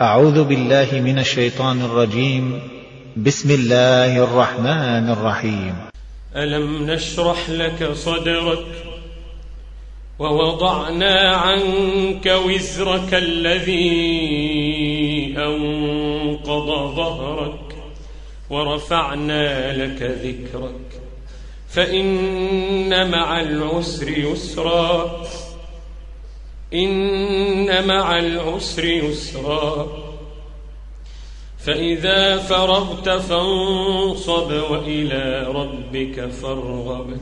أعوذ بالله من الشيطان الرجيم. بسم الله الرحمن الرحيم. ألم نشرح لك صدرك ووضعنا عنك وزرك الذي أنقض ظهرك ورفعنا لك ذكرك. فإن مع العسر يسرا. إن مع العسر يسرا. فإذا فرغت فانصب وإلى ربك فارغب.